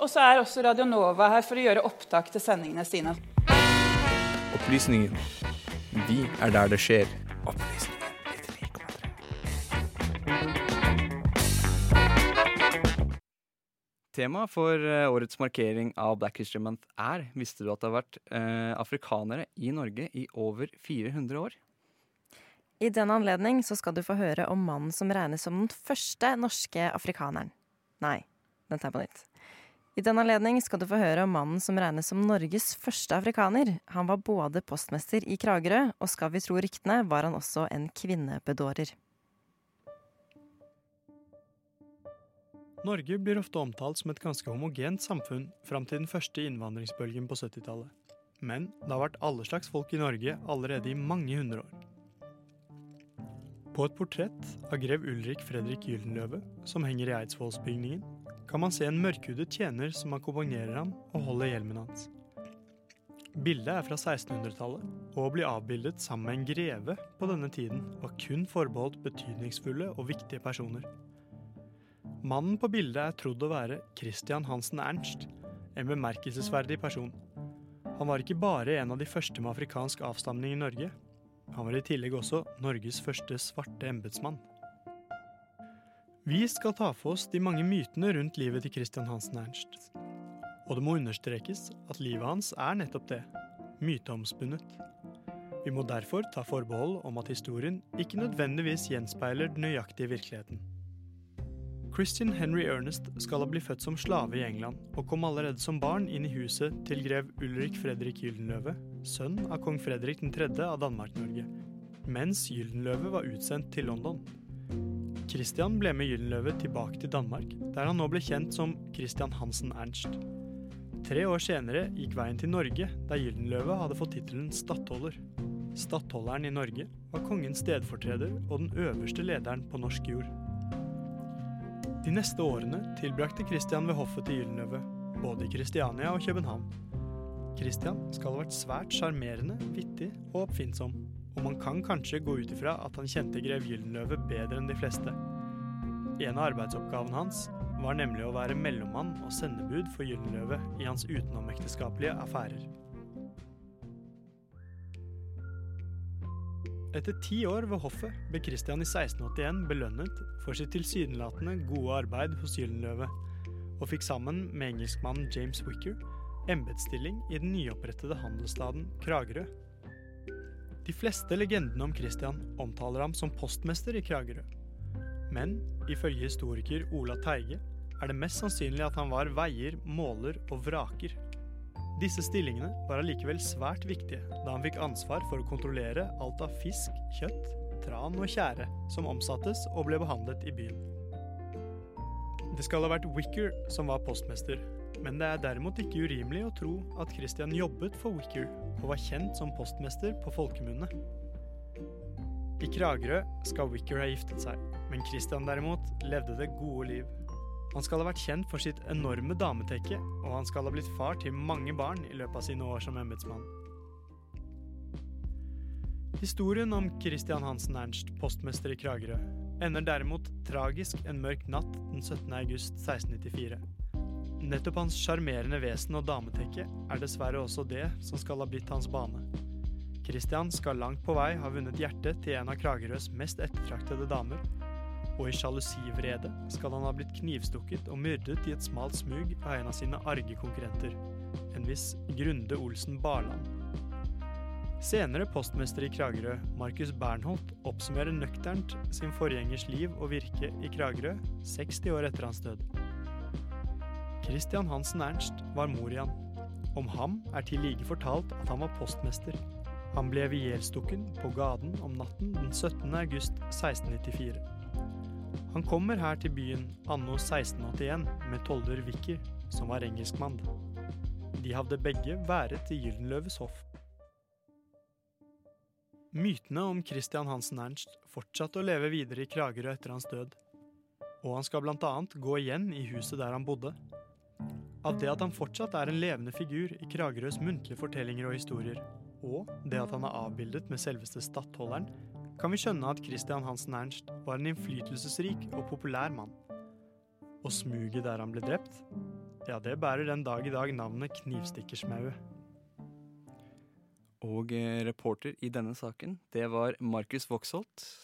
Og så er også Radio Nova her for å gjøre opptak til sendingene sine. Opplysningen. Vi er der det skjer. Opplysningen. Temaet for eh, årets markering av Black History Month er Visste du at det har vært eh, afrikanere i Norge i over 400 år? I den anledning så skal du få høre om mannen som regnes som den første norske afrikaneren. Nei, den tar jeg på nytt. I den anledning skal du få høre om mannen som regnes som Norges første afrikaner. Han var både postmester i Kragerø, og skal vi tro ryktene, var han også en kvinnebedårer. Norge blir ofte omtalt som et ganske homogent samfunn fram til den første innvandringsbølgen på 70-tallet. Men det har vært alle slags folk i Norge allerede i mange hundre år. På et portrett av grev Ulrik Fredrik Gyldenløve, som henger i Eidsvollsbygningen, kan man se en mørkhudet tjener som akkompagnerer ham og holder hjelmen hans. Bildet er fra 1600-tallet, og å bli avbildet sammen med en greve på denne tiden var kun forbeholdt betydningsfulle og viktige personer. Mannen på bildet er trodd å være Christian Hansen Ernst, en bemerkelsesverdig person. Han var ikke bare en av de første med afrikansk avstamning i Norge. Han var i tillegg også Norges første svarte embetsmann. Vi skal ta for oss de mange mytene rundt livet til Christian Hansen Ernst. Og det må understrekes at livet hans er nettopp det myteomspunnet. Vi må derfor ta forbehold om at historien ikke nødvendigvis gjenspeiler den nøyaktige virkeligheten. Christian Henry Ernest skal ha blitt født som slave i England, og kom allerede som barn inn i huset til grev Ulrik Fredrik Gyldenløve, sønn av kong Fredrik 3. av Danmark-Norge, mens Gyldenløve var utsendt til London. Christian ble med Gyldenløve tilbake til Danmark, der han nå ble kjent som Christian Hansen Ernst. Tre år senere gikk veien til Norge, der Gyldenløve hadde fått tittelen stattholder. Stattholderen i Norge var kongens stedfortreder og den øverste lederen på norsk jord. De neste årene tilbrakte Christian ved hoffet til Gyldenløve, både i Kristiania og København. Christian skal ha vært svært sjarmerende, vittig og oppfinnsom, og man kan kanskje gå ut ifra at han kjente grev Gyldenløve bedre enn de fleste. En av arbeidsoppgavene hans var nemlig å være mellommann og sendebud for Gyldenløve i hans utenomekteskapelige affærer. Etter ti år ved hoffet ble Christian i 1681 belønnet for sitt tilsynelatende gode arbeid hos Gyldenløve, og fikk sammen med engelskmannen James Wicker embetsstilling i den nyopprettede handelsstaden Kragerø. De fleste legendene om Christian omtaler ham som postmester i Kragerø. Men ifølge historiker Ola Teige er det mest sannsynlig at han var veier, måler og vraker disse stillingene var allikevel svært viktige, da han fikk ansvar for å kontrollere alt av fisk, kjøtt, tran og tjære som omsattes og ble behandlet i byen. Det skal ha vært Wicker som var postmester, men det er derimot ikke urimelig å tro at Christian jobbet for Wicker og var kjent som postmester på folkemunne. I Kragerø skal Wicker ha giftet seg, men Christian derimot levde det gode liv. Han skal ha vært kjent for sitt enorme dametekke, og han skal ha blitt far til mange barn i løpet av sine år som embetsmann. Historien om Christian Hansen Ernst, postmester i Kragerø, ender derimot tragisk en mørk natt den 17. august 1694. Nettopp hans sjarmerende vesen og dametekke er dessverre også det som skal ha blitt hans bane. Christian skal langt på vei ha vunnet hjertet til en av Kragerøs mest ettertraktede damer, og i sjalusivrede skal han ha blitt knivstukket og myrdet i et smalt smug av en av sine arge konkurrenter, en viss Grunde Olsen Barland. Senere postmester i Kragerø, Markus Bernholt, oppsummerer nøkternt sin forgjengers liv og virke i Kragerø 60 år etter hans død. Christian Hansen Ernst var mor i han. Om ham er til like fortalt at han var postmester. Han ble ihjelstukken på gaden om natten den 17. august 1694. Han kommer her til byen anno 1681 med tolder Vicker, som var engelskmann. De hadde begge været til Gyldenløves hoff. Mytene om Christian Hansen Ernst fortsatte å leve videre i Kragerø etter hans død. Og han skal annet gå igjen i huset der han bodde. Av det at han fortsatt er en levende figur i Kragerøs muntlige fortellinger og historier, og det at han er avbildet med selveste stattholderen, kan vi skjønne at Christian Hansen Ernst var en innflytelsesrik og populær mann. Og smuget der han ble drept, ja, det bærer den dag i dag navnet Knivstikkersmauet. Og eh, reporter i denne saken, det var Markus Voksholt,